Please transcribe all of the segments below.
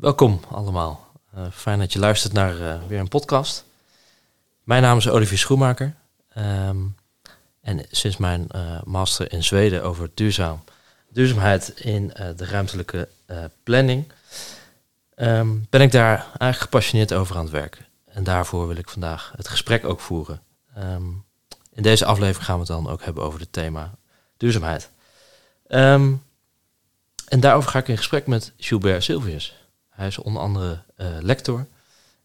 Welkom allemaal. Uh, fijn dat je luistert naar uh, weer een podcast. Mijn naam is Olivier Schoenmaker. Um, en sinds mijn uh, master in Zweden over duurzaam, duurzaamheid in de ruimtelijke planning, um, ben ik daar eigenlijk gepassioneerd over aan het werken. En daarvoor wil ik vandaag het gesprek ook voeren. Um, in deze aflevering gaan we het dan ook hebben over het thema duurzaamheid. En daarover ga ik in gesprek met Gilbert Silvius. Hij is onder andere uh, lector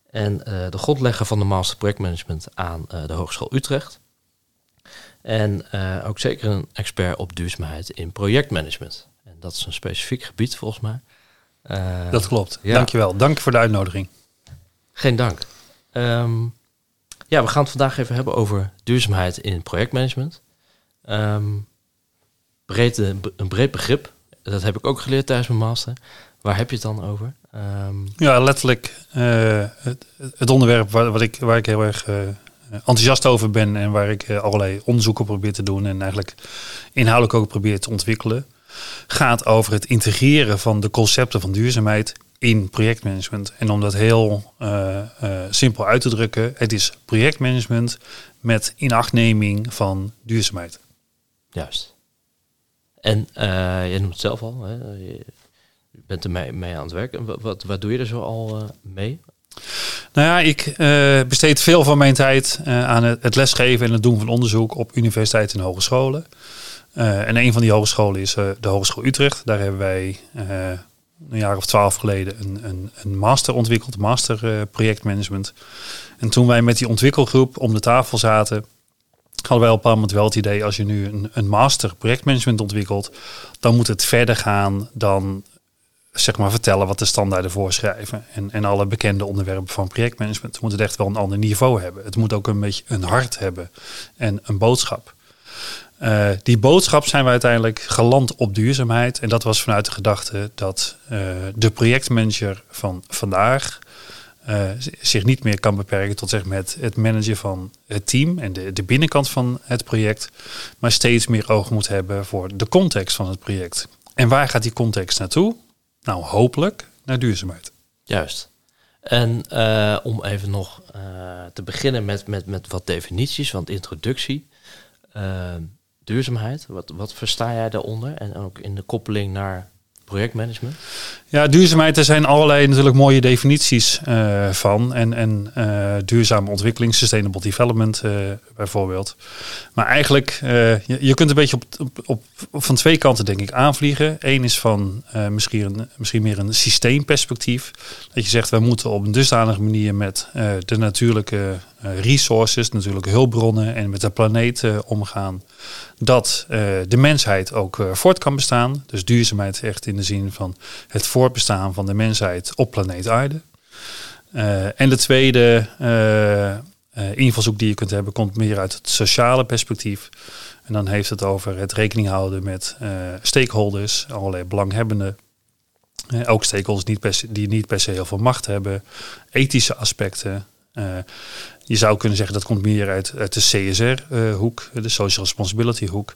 en uh, de grondlegger van de Master Projectmanagement aan uh, de Hogeschool Utrecht. En ook zeker een expert op duurzaamheid in projectmanagement. En dat is een specifiek gebied volgens mij. dat klopt. Ja. Dankjewel. Dank voor de uitnodiging. Geen dank. Um, ja, we gaan het vandaag even hebben over duurzaamheid in projectmanagement. Um, breed, een breed begrip. Dat heb ik ook geleerd tijdens mijn master. Waar heb je het dan over? Um, ja, letterlijk uh, het, het, onderwerp waar, wat ik, waar ik heel erg uh, enthousiast over ben en waar ik uh, allerlei onderzoeken probeer te doen en eigenlijk inhoudelijk ook probeer te ontwikkelen, gaat over het integreren van de concepten van duurzaamheid in projectmanagement. En om dat heel simpel uit te drukken, het is projectmanagement met inachtneming van duurzaamheid. Juist. En je noemt het zelf al, hè? Bent er mee, aan het werken. Wat, wat, doe je er zo al mee? Nou ja, ik besteed veel van mijn tijd aan het, lesgeven en het doen van onderzoek op universiteiten en hogescholen. en een van die hogescholen is de Hogeschool Utrecht. Daar hebben wij een jaar of twaalf geleden een, een, een master ontwikkeld, master projectmanagement. En toen wij met die ontwikkelgroep om de tafel zaten, hadden wij op een moment wel het idee, als je nu een, een master projectmanagement ontwikkelt, dan moet het verder gaan dan zeg maar vertellen wat de standaarden voorschrijven. En, en alle bekende onderwerpen van projectmanagement. moet het echt wel een ander niveau hebben. Het moet ook een beetje een hart hebben en een boodschap. Uh, die boodschap zijn we uiteindelijk geland op duurzaamheid. En dat was vanuit de gedachte dat uh, de projectmanager van vandaag uh, zich niet meer kan beperken tot zeg maar, het, het managen van het team en de, de binnenkant van het project, maar steeds meer oog moet hebben voor de context van het project. En waar gaat die context naartoe? Nou, hopelijk naar duurzaamheid. Juist. En om even nog te beginnen met, met, met wat definities, want introductie duurzaamheid. Wat, wat versta jij daaronder? En ook in de koppeling naar projectmanagement? Ja, duurzaamheid, er zijn allerlei natuurlijk mooie definities uh, van. En, en uh, duurzame ontwikkeling, sustainable development uh, bijvoorbeeld. Maar eigenlijk, je, je, kunt een beetje op, op, van twee kanten denk ik aanvliegen. Eén is van misschien, misschien meer een systeemperspectief. Dat je zegt, we moeten op een dusdanige manier met de natuurlijke resources, natuurlijke hulpbronnen en met de planeet omgaan. Dat de mensheid ook voort kan bestaan. Dus duurzaamheid echt in de zin van het voortbestaan van de mensheid op planeet Aarde. En de tweede invalshoek die je kunt hebben, komt meer uit het sociale perspectief. En dan heeft het over het rekening houden met stakeholders, allerlei belanghebbenden. ook stakeholders die niet per se heel veel macht hebben. Ethische aspecten, uh, je zou kunnen zeggen dat komt meer uit, de CSR-hoek, de Social Responsibility-hoek.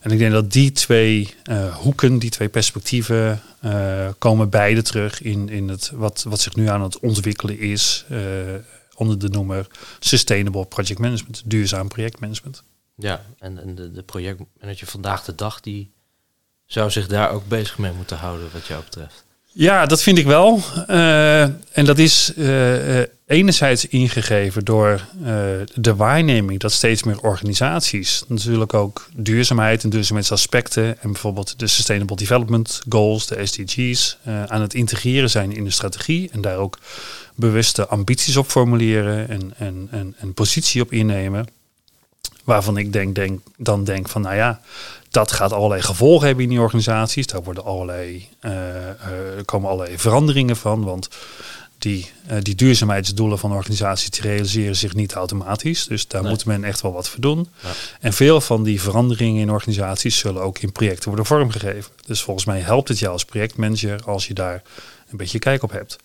En ik denk dat die twee uh, hoeken, die twee perspectieven, komen beide terug in, in het, wat, wat zich nu aan het ontwikkelen is onder de noemer Sustainable Project Management, duurzaam projectmanagement. Ja, en, en de, de projectmanager vandaag de dag, die zou zich daar ook bezig mee moeten houden, wat jou betreft. Ja, dat vind ik wel. Uh, en dat is uh, enerzijds ingegeven door de waarneming dat steeds meer organisaties natuurlijk ook duurzaamheid en duurzaamheidsaspecten en bijvoorbeeld de Sustainable Development Goals, de SDG's, aan het integreren zijn in de strategie en daar ook bewuste ambities op formuleren en, en, en, en positie op innemen. Waarvan ik denk, denk, dan denk van, nou ja, dat gaat allerlei gevolgen hebben in die organisaties. Daar worden allerlei, uh, uh, komen allerlei veranderingen van. Want die, uh, die duurzaamheidsdoelen van organisaties die realiseren zich niet automatisch. Dus daar moet men echt wel wat voor doen. Ja. En veel van die veranderingen in organisaties zullen ook in projecten worden vormgegeven. Dus volgens mij helpt het jou als projectmanager als je daar een beetje kijk op hebt.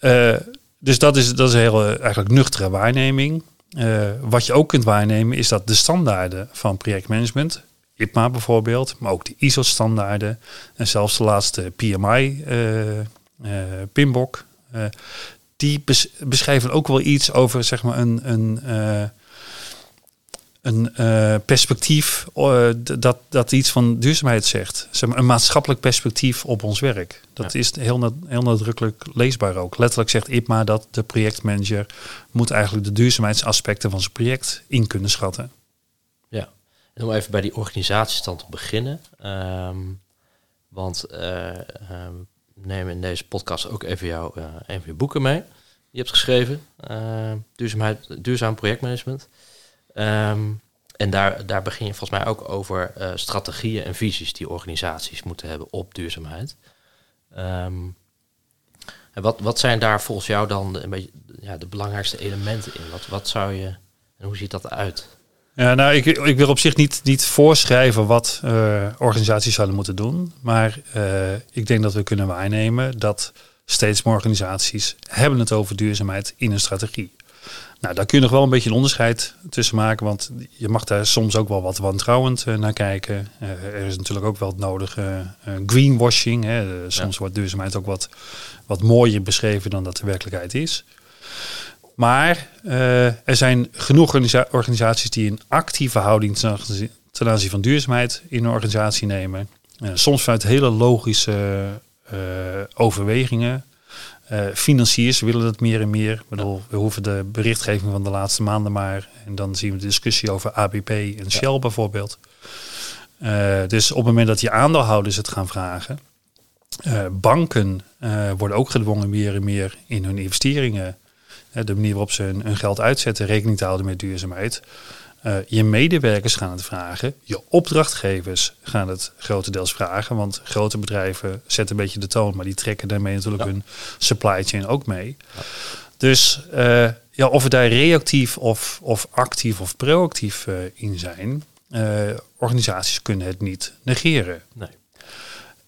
Ja. dus dat is, dat is een hele eigenlijk nuchtere waarneming. Uh, wat je ook kunt waarnemen is dat de standaarden van projectmanagement, IPMA bijvoorbeeld, maar ook de ISO-standaarden en zelfs de laatste PMI, uh, Pimbok. die beschrijven ook wel iets over zeg maar, een, een een uh, perspectief uh, dat, dat iets van duurzaamheid zegt. Zeg maar, een maatschappelijk perspectief op ons werk. Dat is heel, heel nadrukkelijk leesbaar ook. Letterlijk zegt IPMA dat de projectmanager moet eigenlijk de duurzaamheidsaspecten van zijn project in kunnen schatten. Ja, en om even bij die organisatiestand te beginnen. Um, want uh, um, neem in deze podcast ook even jouw een van je boeken mee. Je hebt geschreven, duurzaamheid, duurzaam projectmanagement. Um, en daar, daar begin je volgens mij ook over uh, strategieën en visies die organisaties moeten hebben op duurzaamheid. Um, en wat, wat zijn daar volgens jou dan de, een beetje, ja, de belangrijkste elementen in? Wat, wat zou je en hoe ziet dat eruit? Ja, nou, ik, ik wil op zich niet, niet voorschrijven wat uh, organisaties zouden moeten doen. Maar uh, ik denk dat we kunnen waarnemen dat steeds meer organisaties hebben het over duurzaamheid in een strategie. Nou, daar kun je nog wel een beetje een onderscheid tussen maken, want je mag daar soms ook wel wat wantrouwend uh, naar kijken. Uh, er is natuurlijk ook wel het nodige uh, greenwashing. Hè. soms wordt duurzaamheid ook wat, wat mooier beschreven dan dat de werkelijkheid is. Maar er zijn genoeg organisaties die een actieve houding ten aanzien van duurzaamheid in een organisatie nemen. soms vanuit hele logische overwegingen. Uh, financiers willen dat meer en meer. Ik bedoel, we hoeven de berichtgeving van de laatste maanden maar. En dan zien we de discussie over ABP en Shell bijvoorbeeld. Uh, dus op het moment dat je aandeelhouders het gaan vragen. Uh, banken worden ook gedwongen meer en meer in hun investeringen. de manier waarop ze hun, hun geld uitzetten rekening te houden met duurzaamheid. Uh, je medewerkers gaan het vragen. Je opdrachtgevers gaan het grotendeels vragen. Want grote bedrijven zetten een beetje de toon. Maar die trekken daarmee natuurlijk hun supply chain ook mee. Dus uh, ja, of we daar reactief of, of actief of proactief uh, in zijn. organisaties kunnen het niet negeren. Nee.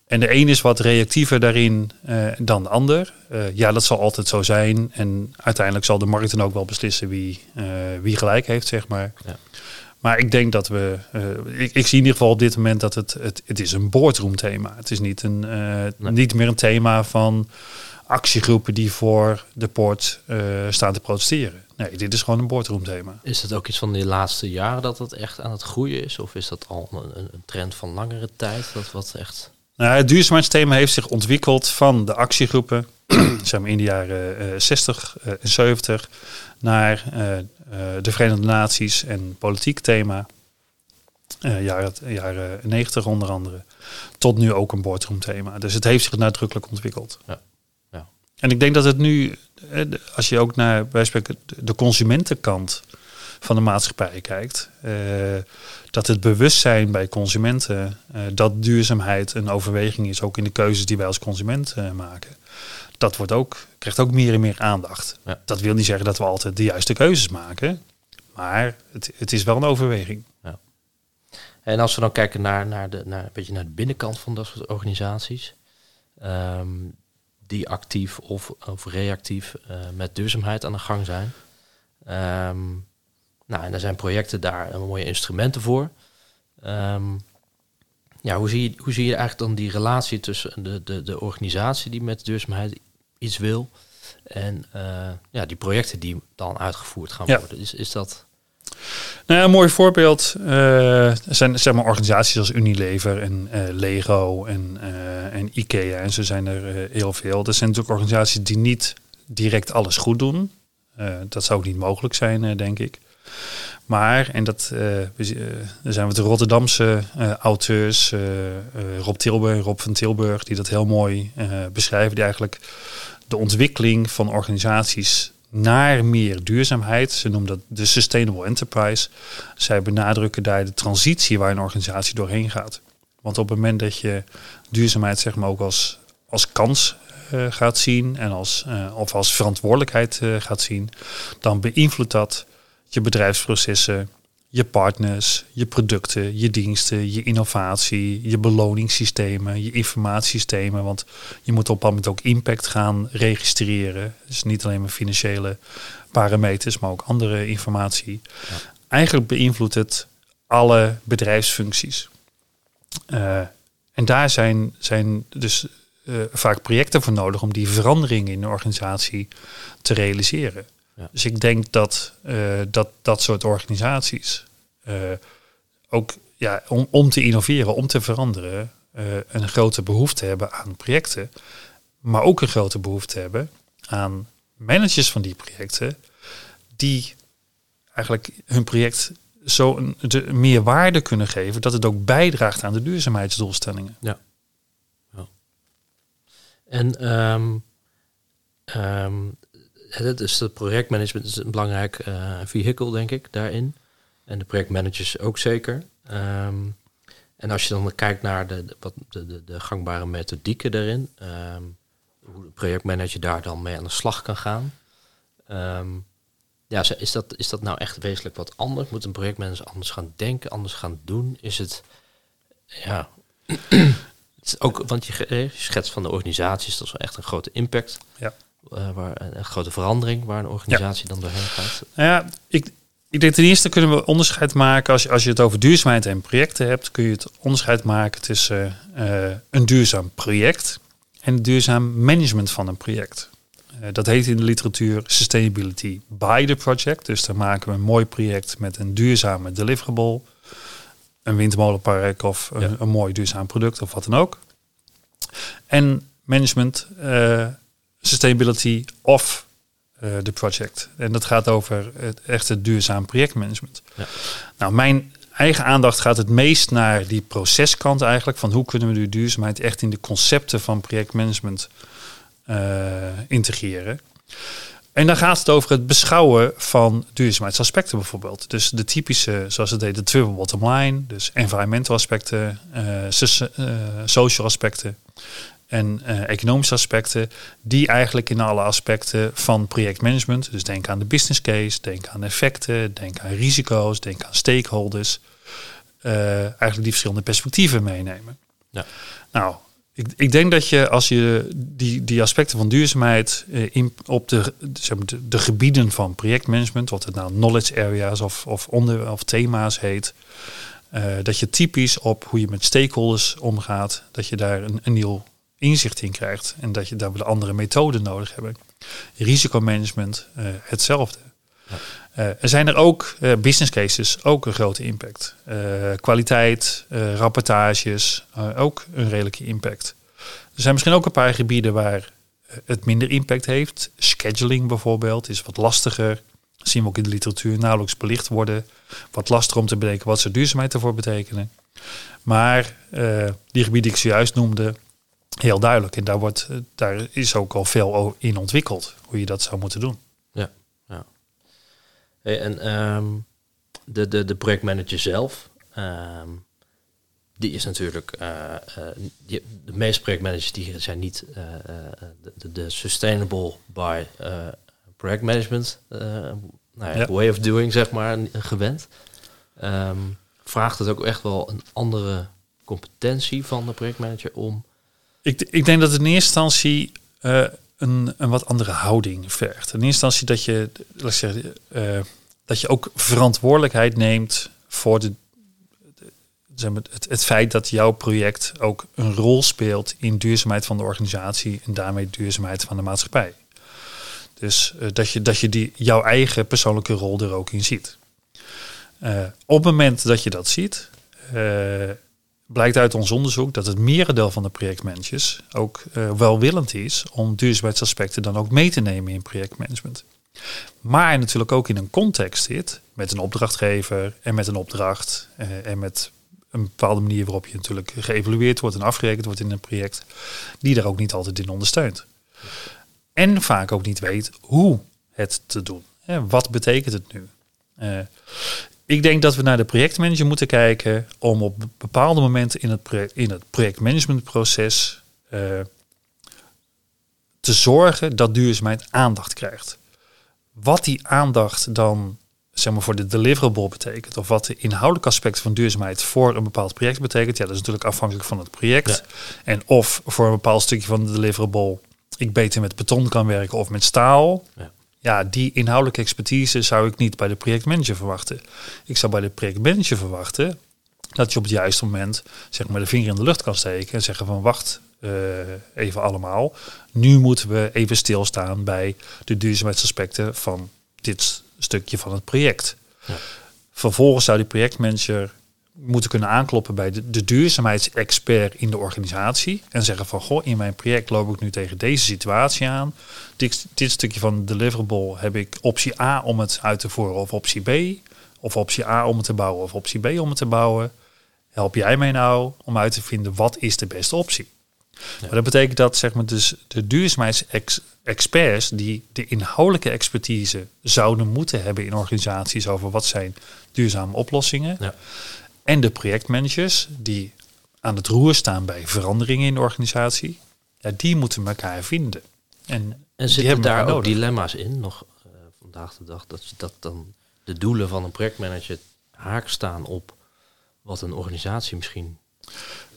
En de een is wat reactiever daarin dan de ander. ja, dat zal altijd zo zijn. En uiteindelijk zal de markt dan ook wel beslissen wie, wie gelijk heeft, zeg maar. Ja. Maar ik denk dat we. Ik, ik, zie in ieder geval op dit moment dat het. Het, het is een boardroom thema. Het is niet, een, niet meer een thema van actiegroepen die voor de poort staan te protesteren. Nee, dit is gewoon een boardroom thema. Is het ook iets van de laatste jaren dat het echt aan het groeien is? Of is dat al een, een trend van langere tijd? Dat wat echt. Nou, het duurzaamheidsthema heeft zich ontwikkeld van de actiegroepen, zeg maar in de jaren 60 en 70, naar eh, de Verenigde Naties en politiek thema. Uh, jaren, jaren 90 onder andere. Tot nu ook een boardroom thema. Dus het heeft zich nadrukkelijk ontwikkeld. Ja. Ja. En ik denk dat het nu, eh, als je ook naar bij spreken, de consumentenkant van de maatschappij kijkt, uh, dat het bewustzijn bij consumenten uh, dat duurzaamheid een overweging is, ook in de keuzes die wij als consument uh, maken dat wordt ook, krijgt ook meer en meer aandacht. Dat wil niet zeggen dat we altijd de juiste keuzes maken, maar het, het is wel een overweging. Ja. En als we dan kijken naar, naar, de, naar, een beetje naar de binnenkant van dat soort organisaties, ehm, die actief of, of reactief uh, met duurzaamheid aan de gang zijn. Um, nou, en er zijn projecten daar een mooie instrumenten voor. Um, ja, hoe zie, je, hoe zie je eigenlijk dan die relatie tussen de, de, de organisatie die met duurzaamheid iets wil. En uh, ja, die projecten die dan uitgevoerd gaan worden. Is, is dat. Nou, een mooi voorbeeld uh, zijn zeg maar, organisaties als Unilever en uh, Lego en, en IKEA. En zo zijn er heel veel. Dat zijn natuurlijk organisaties die niet direct alles goed doen. dat zou ook niet mogelijk zijn, denk ik. Maar, en dat uh, we, zijn we de Rotterdamse uh, auteurs, Rob Tilburg, Rob van Tilburg, die dat heel mooi beschrijven. Die eigenlijk de ontwikkeling van organisaties naar meer duurzaamheid. Ze noemen dat de Sustainable Enterprise. Zij benadrukken daar de transitie waar een organisatie doorheen gaat. Want op het moment dat je duurzaamheid zeg maar ook als, als kans gaat zien en als, of als verantwoordelijkheid gaat zien, dan beïnvloedt dat je bedrijfsprocessen, je partners, je producten, je diensten, je innovatie, je beloningssystemen, je informatiesystemen. Want je moet op een moment ook impact gaan registreren. Dus niet alleen maar financiële parameters, maar ook andere informatie. Ja. Eigenlijk beïnvloedt het alle bedrijfsfuncties. Uh, en daar zijn, zijn dus eh, vaak projecten voor nodig om die veranderingen in de organisatie te realiseren. Ja. Dus ik denk dat, eh, dat dat soort organisaties eh, ook ja, om, om te innoveren, om te veranderen, eh, een grote behoefte hebben aan projecten, maar ook een grote behoefte hebben aan managers van die projecten, die eigenlijk hun project zo een, de, meer waarde kunnen geven dat het ook bijdraagt aan de duurzaamheidsdoelstellingen. En ehm ehm, is het projectmanagement is een belangrijk eh vehicle, denk ik, daarin. En de projectmanagers ook zeker. Ehm, en als je dan kijkt naar de, wat, de, de, de gangbare methodieken daarin, ehm, hoe de projectmanager daar dan mee aan de slag kan gaan. Ehm, ja, is dat, is dat nou echt wezenlijk wat anders? Moet een projectmanager anders gaan denken, anders gaan doen? Is het, ja, het is ook, want je, schetst van de organisaties, dat is wel echt een grote impact. Ja. Eh, waar, een, een grote verandering waar een organisatie dan doorheen gaat. Nou ja, ik, ik denk ten eerste kunnen we onderscheid maken. Als je, als je het over duurzaamheid en projecten hebt, kun je het onderscheid maken tussen eh, een duurzaam project en het duurzaam management van een project. Eh, dat heet in de literatuur sustainability by the project. Dus dan maken we een mooi project met een duurzame deliverable, een windmolenpark of een, Ja. een mooi duurzaam product of wat dan ook. En management, sustainability of eh, de project. En dat gaat over het echte duurzaam projectmanagement. Ja. Nou, mijn eigen aandacht gaat het meest naar die proceskant eigenlijk. Van hoe kunnen we die duurzaamheid echt in de concepten van projectmanagement eh, integreren. En dan gaat het over het beschouwen van duurzaamheidsaspecten bijvoorbeeld. Dus de typische, zoals het heet, de triple bottom line. Dus environmental aspecten, eh, eh, social aspecten en eh, economische aspecten. Die eigenlijk in alle aspecten van projectmanagement. Dus denk aan de business case, denk aan effecten, denk aan risico's, denk aan stakeholders. eh, eigenlijk die verschillende perspectieven meenemen. Ja. Nou, ik, ik denk dat je als je die, die aspecten van duurzaamheid eh, in, op de, zeg maar, de, de gebieden van projectmanagement, wat het nou knowledge areas of, of, onder, of thema's heet, dat je typisch op hoe je met stakeholders omgaat, dat je daar een, een nieuw inzicht in krijgt en dat je daar wel andere methoden nodig hebben. Risicomanagement, eh, hetzelfde. Ja. Eh, er zijn er ook eh, business cases, ook een grote impact. Kwaliteit, rapportages, ook een redelijke impact. Er zijn misschien ook een paar gebieden waar het minder impact heeft. Scheduling bijvoorbeeld is wat lastiger. Dat zien we ook in de literatuur nauwelijks belicht worden. Wat lastiger om te bedenken wat ze duurzaamheid ervoor betekenen. Maar die gebieden die ik zojuist noemde, heel duidelijk. En daar, wordt, eh, daar is ook al veel in ontwikkeld, hoe je dat zou moeten doen. Hey, en ehm, de, de, de projectmanager zelf, ehm, die is natuurlijk, eh, eh, die, de meeste projectmanagers die zijn niet de, de, sustainable by projectmanagement nou ja, Ja. way of doing, zeg maar, gewend. Ehm, vraagt het ook echt wel een andere competentie van de projectmanager om Ik, ik denk dat het in eerste instantie eh, een, een wat andere houding vergt. In eerste instantie dat je, laat zeggen, eh, dat je ook verantwoordelijkheid neemt voor de, zeg maar, het, het feit dat jouw project ook een rol speelt in duurzaamheid van de organisatie en daarmee duurzaamheid van de maatschappij. Dus eh, dat je, dat je die, jouw eigen persoonlijke rol er ook in ziet. Op het moment dat je dat ziet, blijkt uit ons onderzoek dat het merendeel van de projectmanagers ook eh, welwillend is om duurzaamheidsaspecten dan ook mee te nemen in projectmanagement. Maar natuurlijk ook in een context zit met een opdrachtgever en met een opdracht eh, en met een bepaalde manier waarop je natuurlijk geëvalueerd wordt en afgerekend wordt in een project, die daar ook niet altijd in ondersteunt. En vaak ook niet weet hoe het te doen. Hè, wat betekent het nu? Eh, ik denk dat we naar de projectmanager moeten kijken om op bepaalde momenten in het, project, in het projectmanagementproces eh, te zorgen dat duurzaamheid aandacht krijgt. Wat die aandacht dan zeg maar, voor de deliverable betekent, of wat de inhoudelijke aspecten van duurzaamheid voor een bepaald project betekent, ja, dat is natuurlijk afhankelijk van het project. Ja. En of voor een bepaald stukje van de deliverable ik beter met beton kan werken of met staal. Ja. Ja, die inhoudelijke expertise zou ik niet bij de projectmanager verwachten. Ik zou bij de projectmanager verwachten dat je op het juiste moment zeg maar, de vinger in de lucht kan steken en zeggen van wacht, eh, even allemaal. Nu moeten we even stilstaan bij de duurzaamheidsaspecten van dit stukje van het project. Ja. Vervolgens zou die projectmanager moeten kunnen aankloppen bij de, de duurzaamheidsexpert in de organisatie. En zeggen van, goh, in mijn project loop ik nu tegen deze situatie aan. Dit, dit stukje van deliverable heb ik optie A om het uit te voeren of optie B. Of optie A om het te bouwen of optie B om het te bouwen. Help jij mij nou om uit te vinden wat is de beste optie? Maar dat betekent dat zeg maar, dus de duurzaamheidsexperts die de inhoudelijke expertise zouden moeten hebben in organisaties over wat zijn duurzame oplossingen. Ja. En de projectmanagers die aan het roer staan bij veranderingen in de organisatie. Ja, die moeten elkaar vinden. En, En zitten daar ook nodig. dilemma's in, nog eh, vandaag de dag, dat, dat dan de doelen van een projectmanager haak staan op wat een organisatie misschien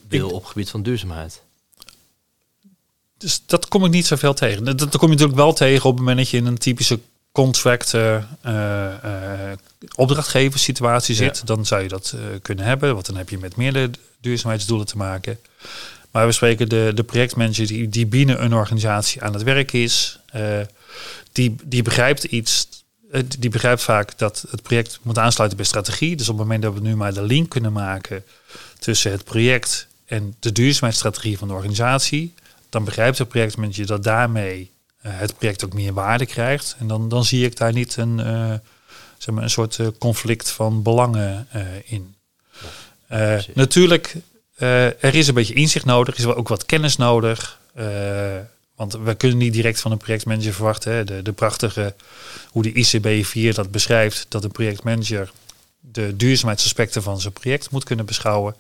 wil op gebied van duurzaamheid. Dus dat kom ik niet zoveel tegen. Dat, dat kom je natuurlijk wel tegen op het moment dat je in een typische contract eh, eh, opdrachtgeverssituatie zit. Ja. Dan zou je dat eh, kunnen hebben, want dan heb je met meerdere duurzaamheidsdoelen te maken. Maar we spreken de, de projectmanager die, die binnen een organisatie aan het werk is. die, die begrijpt iets. Die begrijpt vaak dat het project moet aansluiten bij strategie. Dus op het moment dat we nu maar de link kunnen maken tussen het project en de duurzaamheidsstrategie van de organisatie, dan begrijpt de projectmanager dat daarmee het project ook meer waarde krijgt. En dan, dan zie ik daar niet een, eh, zeg maar een soort eh, conflict van belangen eh, in. Eh, natuurlijk, eh, er is een beetje inzicht nodig, is ook wat kennis nodig. eh, want we kunnen niet direct van een projectmanager verwachten. Hè, de, de prachtige, hoe de ICB 4 dat beschrijft, dat een projectmanager de duurzaamheidsaspecten van zijn project moet kunnen beschouwen.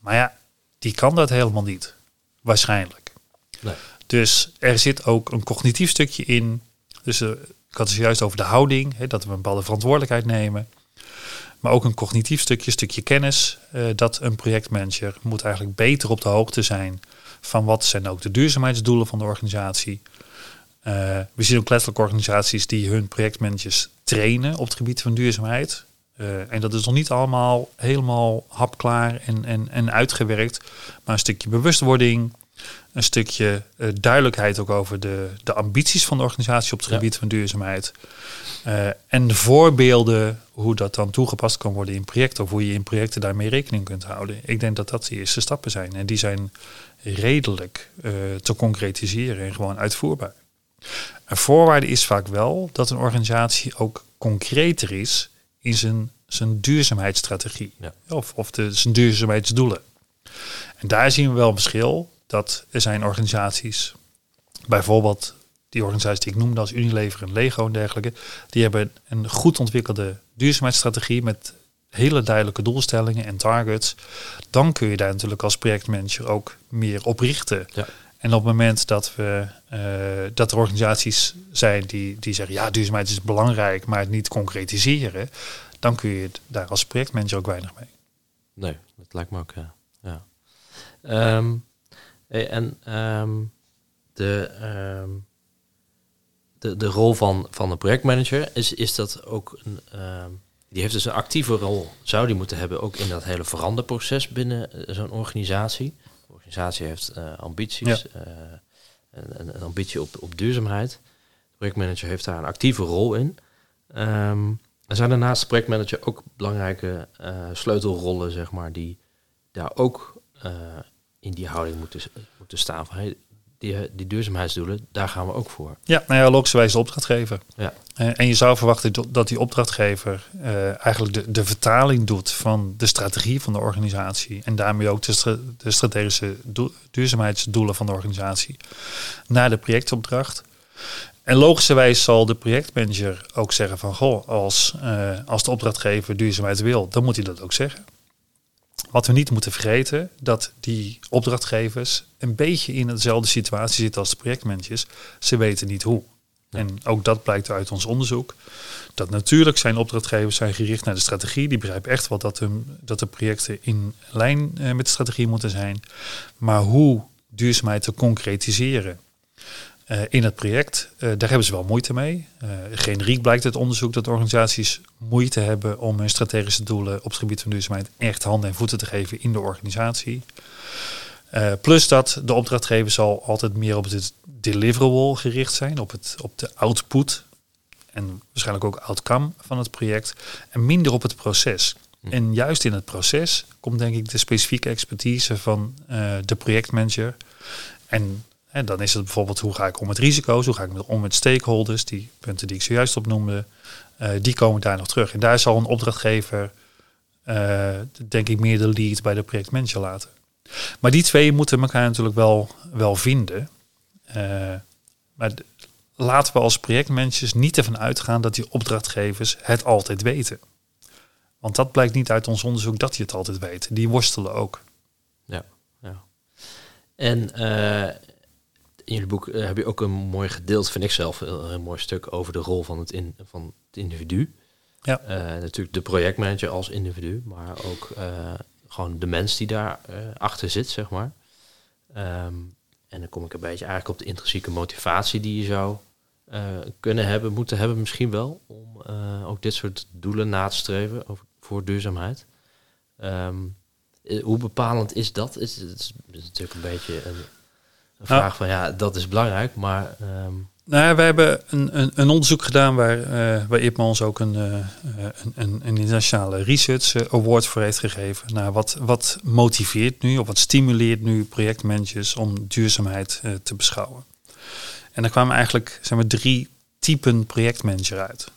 Maar ja, die kan dat helemaal niet. Waarschijnlijk. Nee. Dus er zit ook een cognitief stukje in. Dus eh, ik had het juist over de houding, hè, dat we een bepaalde verantwoordelijkheid nemen. Maar ook een cognitief stukje, stukje kennis. eh, dat een projectmanager moet eigenlijk beter op de hoogte zijn van wat zijn ook de duurzaamheidsdoelen van de organisatie. Eh, we zien ook letterlijk organisaties die hun projectmanagers trainen op het gebied van duurzaamheid. En dat is nog niet allemaal helemaal hapklaar en, en, en uitgewerkt. Maar een stukje bewustwording, een stukje eh, duidelijkheid ook over de, de ambities van de organisatie op het Ja. gebied van duurzaamheid. Eh, en de voorbeelden hoe dat dan toegepast kan worden in projecten of hoe je in projecten daarmee rekening kunt houden. Ik denk dat dat de eerste stappen zijn. En die zijn redelijk eh, te concretiseren en gewoon uitvoerbaar. Een voorwaarde is vaak wel dat een organisatie ook concreter is in zijn, zijn duurzaamheidsstrategie Ja. of, of de, zijn duurzaamheidsdoelen. En daar zien we wel een verschil. Dat er zijn organisaties, bijvoorbeeld die organisaties die ik noemde als Unilever en Lego en dergelijke, die hebben een goed ontwikkelde duurzaamheidsstrategie met hele duidelijke doelstellingen en targets. Dan kun je daar natuurlijk als projectmanager ook meer op richten. Ja. En op het moment dat, we, eh, dat er organisaties zijn die, die zeggen, ja, duurzaamheid is belangrijk, maar het niet concretiseren, dan kun je daar als projectmanager ook weinig mee. Nee, dat lijkt me ook, ja. ja. Ehm, hey, en ehm, de, ehm, de, de rol van, van de projectmanager, is, is dat ook een... ehm, die heeft dus een actieve rol, zou die moeten hebben, ook in dat hele veranderproces binnen eh, zo'n organisatie. De organisatie heeft eh, ambities, eh, een, een- een ambitie op, op duurzaamheid. De projectmanager heeft daar een actieve rol in. Ehm, er zijn daarnaast de projectmanager ook belangrijke eh, sleutelrollen, zeg maar, die daar ook eh, in die houding moeten, moeten staan. Van, hey, die, die duurzaamheidsdoelen, daar gaan we ook voor. Ja, nou ja, logischerwijs de opdrachtgever. Ja. Eh, en je zou verwachten dat die opdrachtgever eh, eigenlijk de, de vertaling doet van de strategie van de organisatie. En daarmee ook de, stra- de strategische doel- duurzaamheidsdoelen van de organisatie naar de projectopdracht. En logischerwijs zal de projectmanager ook zeggen van goh, als, eh, als de opdrachtgever duurzaamheid wil, dan moet hij dat ook zeggen. Wat we niet moeten vergeten, dat die opdrachtgevers een beetje in dezelfde situatie zitten als de projectmanagers. Ze weten niet hoe. Ja. En ook dat blijkt uit ons onderzoek. Dat natuurlijk zijn opdrachtgevers zijn gericht naar de strategie. Die begrijpen echt wel dat, hun, dat de projecten in lijn eh, met de strategie moeten zijn. Maar hoe duurzaamheid te concretiseren eh, in het project, eh, daar hebben ze wel moeite mee. Eh, generiek blijkt uit onderzoek dat organisaties moeite hebben om hun strategische doelen op het gebied van duurzaamheid echt handen en voeten te geven in de organisatie. Plus dat de opdrachtgever zal altijd meer op het deliverable gericht zijn, op, het, op de output en waarschijnlijk ook outcome van het project en minder op het proces. Hm. En juist in het proces komt denk ik de specifieke expertise van de projectmanager. En, en dan is het bijvoorbeeld hoe ga ik om met risico's, hoe ga ik om met stakeholders, die punten die ik zojuist opnoemde, uh, die komen daar nog terug. En daar zal een opdrachtgever uh, denk ik meer de lead bij de projectmanager laten. Maar die twee moeten elkaar natuurlijk wel, wel vinden. Uh, maar laten we als projectmanagers niet ervan uitgaan dat die opdrachtgevers het altijd weten. Want dat blijkt niet uit ons onderzoek dat die het altijd weten. Die worstelen ook. Ja, ja. En in jullie boek heb je ook een mooi gedeelte, vind ik zelf, een mooi stuk over de rol van het, in, van het individu. Ja. Uh, natuurlijk de projectmanager als individu, maar ook uh, gewoon de mens die daar achter zit, zeg maar. Um, en dan kom ik een beetje eigenlijk op de intrinsieke motivatie die je zou kunnen hebben, moeten hebben misschien wel, om ook dit soort doelen na te streven over, voor duurzaamheid. Um, hoe bepalend is dat? Is, het is, natuurlijk een beetje een, een vraag van ja, dat is belangrijk, maar um, nou, we hebben een, een, een, onderzoek gedaan waar, uh, waar IPMA ons ook een, uh, een, een, internationale research award voor heeft gegeven. Nou, wat, wat motiveert nu of wat stimuleert nu projectmanagers om duurzaamheid uh, te beschouwen? En daar kwamen eigenlijk zijn we, drie typen projectmanager uit.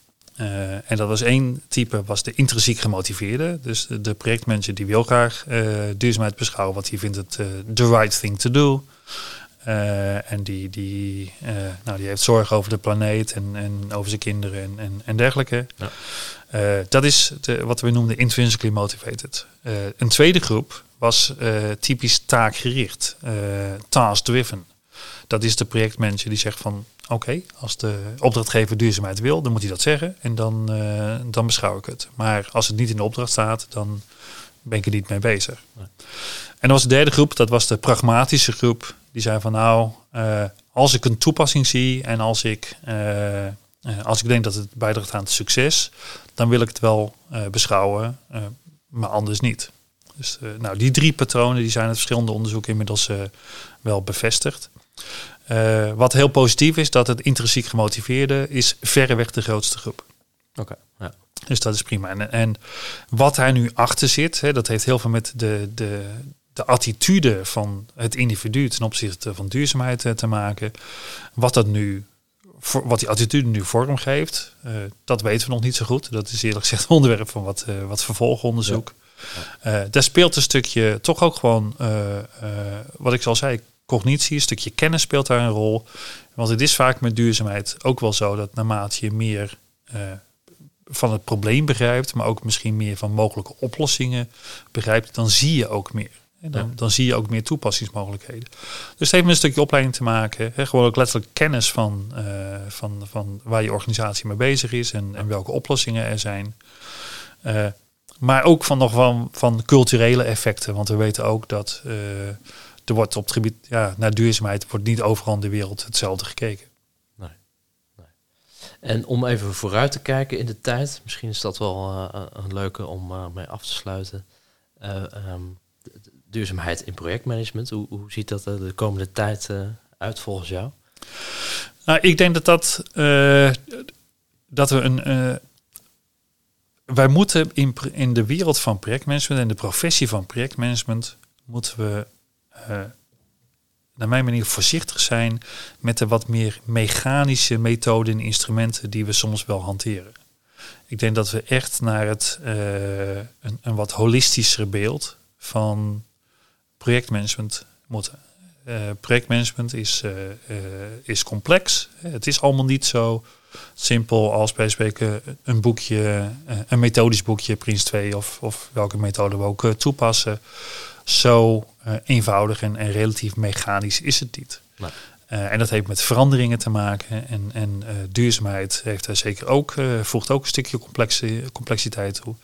en dat was één type, was de intrinsiek gemotiveerde. Dus de, de projectmanager die wil graag duurzaamheid beschouwen, want die vindt het the right thing to do. Uh, en die, die, uh, nou, die heeft zorg over de planeet en, en over zijn kinderen en, en, en dergelijke. Ja. Uh, dat is de, wat we noemden intrinsically motivated. een tweede groep was typisch taakgericht, task-driven. Dat is de projectmanager die zegt van oké, als de opdrachtgever duurzaamheid wil, dan moet hij dat zeggen en dan, dan beschouw ik het. Maar als het niet in de opdracht staat, dan ben ik er niet mee bezig. Ja. En dan was de derde groep, dat was de pragmatische groep. Die zei van nou, uh, als ik een toepassing zie en als ik, uh, als ik denk dat het bijdraagt aan het succes, dan wil ik het wel beschouwen, maar anders niet. Dus nou, die drie patronen die zijn uit verschillende onderzoeken inmiddels wel bevestigd. wat heel positief is, dat het intrinsiek gemotiveerde is verreweg de grootste groep. Oké. ja. Dus dat is prima. En, en wat hij nu achter zit, hè, dat heeft heel veel met de, de, de attitude van het individu ten opzichte van duurzaamheid eh, te maken. Wat dat nu voor, wat die attitude nu vorm geeft, uh, dat weten we nog niet zo goed. Dat is eerlijk gezegd onderwerp van wat, uh, wat vervolgonderzoek. Ja. daar speelt een stukje toch ook gewoon, wat ik al zei, cognitie, een stukje kennis speelt daar een rol. Want het is vaak met duurzaamheid ook wel zo dat naarmate je meer van het probleem begrijpt, maar ook misschien meer van mogelijke oplossingen begrijpt, dan zie je ook meer. En dan, dan zie je ook meer toepassingsmogelijkheden. Dus het heeft met een stukje opleiding te maken. Hè, gewoon ook letterlijk kennis van, uh, van, van waar je organisatie mee bezig is en, en welke oplossingen er zijn. Uh, maar ook van nog van, van culturele effecten. Want we weten ook dat uh, er wordt op het gebied ja, naar duurzaamheid wordt niet overal in de wereld hetzelfde gekeken. Nee. nee. En om even vooruit te kijken in de tijd, misschien is dat wel een leuke om mee af te sluiten. Um, duurzaamheid in projectmanagement. Hoe, hoe ziet dat er de komende tijd uh, uit volgens jou? Nou, ik denk dat dat, uh, dat we een. Uh, wij moeten in, in de wereld van projectmanagement en de professie van projectmanagement moeten we naar mijn manier voorzichtig zijn met de wat meer mechanische methoden en instrumenten die we soms wel hanteren. Ik denk dat we echt naar het een, een wat holistischer beeld van projectmanagement moeten. Uh, projectmanagement is, uh, uh, is complex. Het is allemaal niet zo simpel als bij spreken een boekje, een methodisch boekje, Prins 2 of, of welke methode we ook toepassen. Zo eenvoudig en, en, relatief mechanisch is het niet. En dat heeft met veranderingen te maken. En, en duurzaamheid heeft daar zeker ook, voegt ook een stukje complexiteit toe.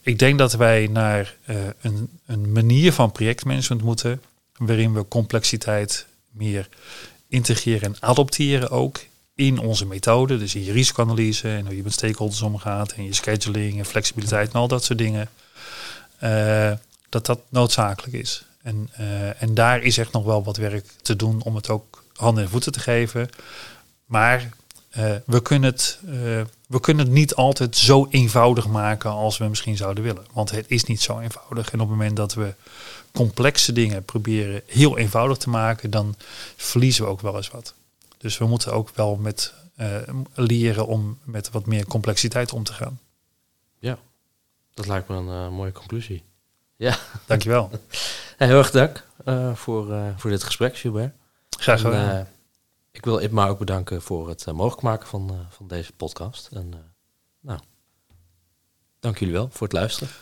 Ik denk dat wij naar een, een manier van projectmanagement moeten waarin we complexiteit meer integreren en adopteren ook in onze methode. Dus in je risicoanalyse en hoe je met stakeholders omgaat en je scheduling en flexibiliteit en al dat soort dingen. Dat dat noodzakelijk is. En, eh, en daar is echt nog wel wat werk te doen om het ook handen en voeten te geven. Maar eh, we, kunnen het, eh, we kunnen het niet altijd zo eenvoudig maken als we misschien zouden willen. Want het is niet zo eenvoudig. En op het moment dat we complexe dingen proberen heel eenvoudig te maken, dan verliezen we ook wel eens wat. Dus we moeten ook wel met leren om met wat meer complexiteit om te gaan. Ja, dat lijkt me een mooie conclusie. Ja. Dankjewel. Heel erg dank voor, voor dit gesprek, Gilbert. Graag gedaan. Uh, ik wil Itma ook bedanken voor het mogelijk maken van, van deze podcast. En nou, dank jullie wel voor het luisteren.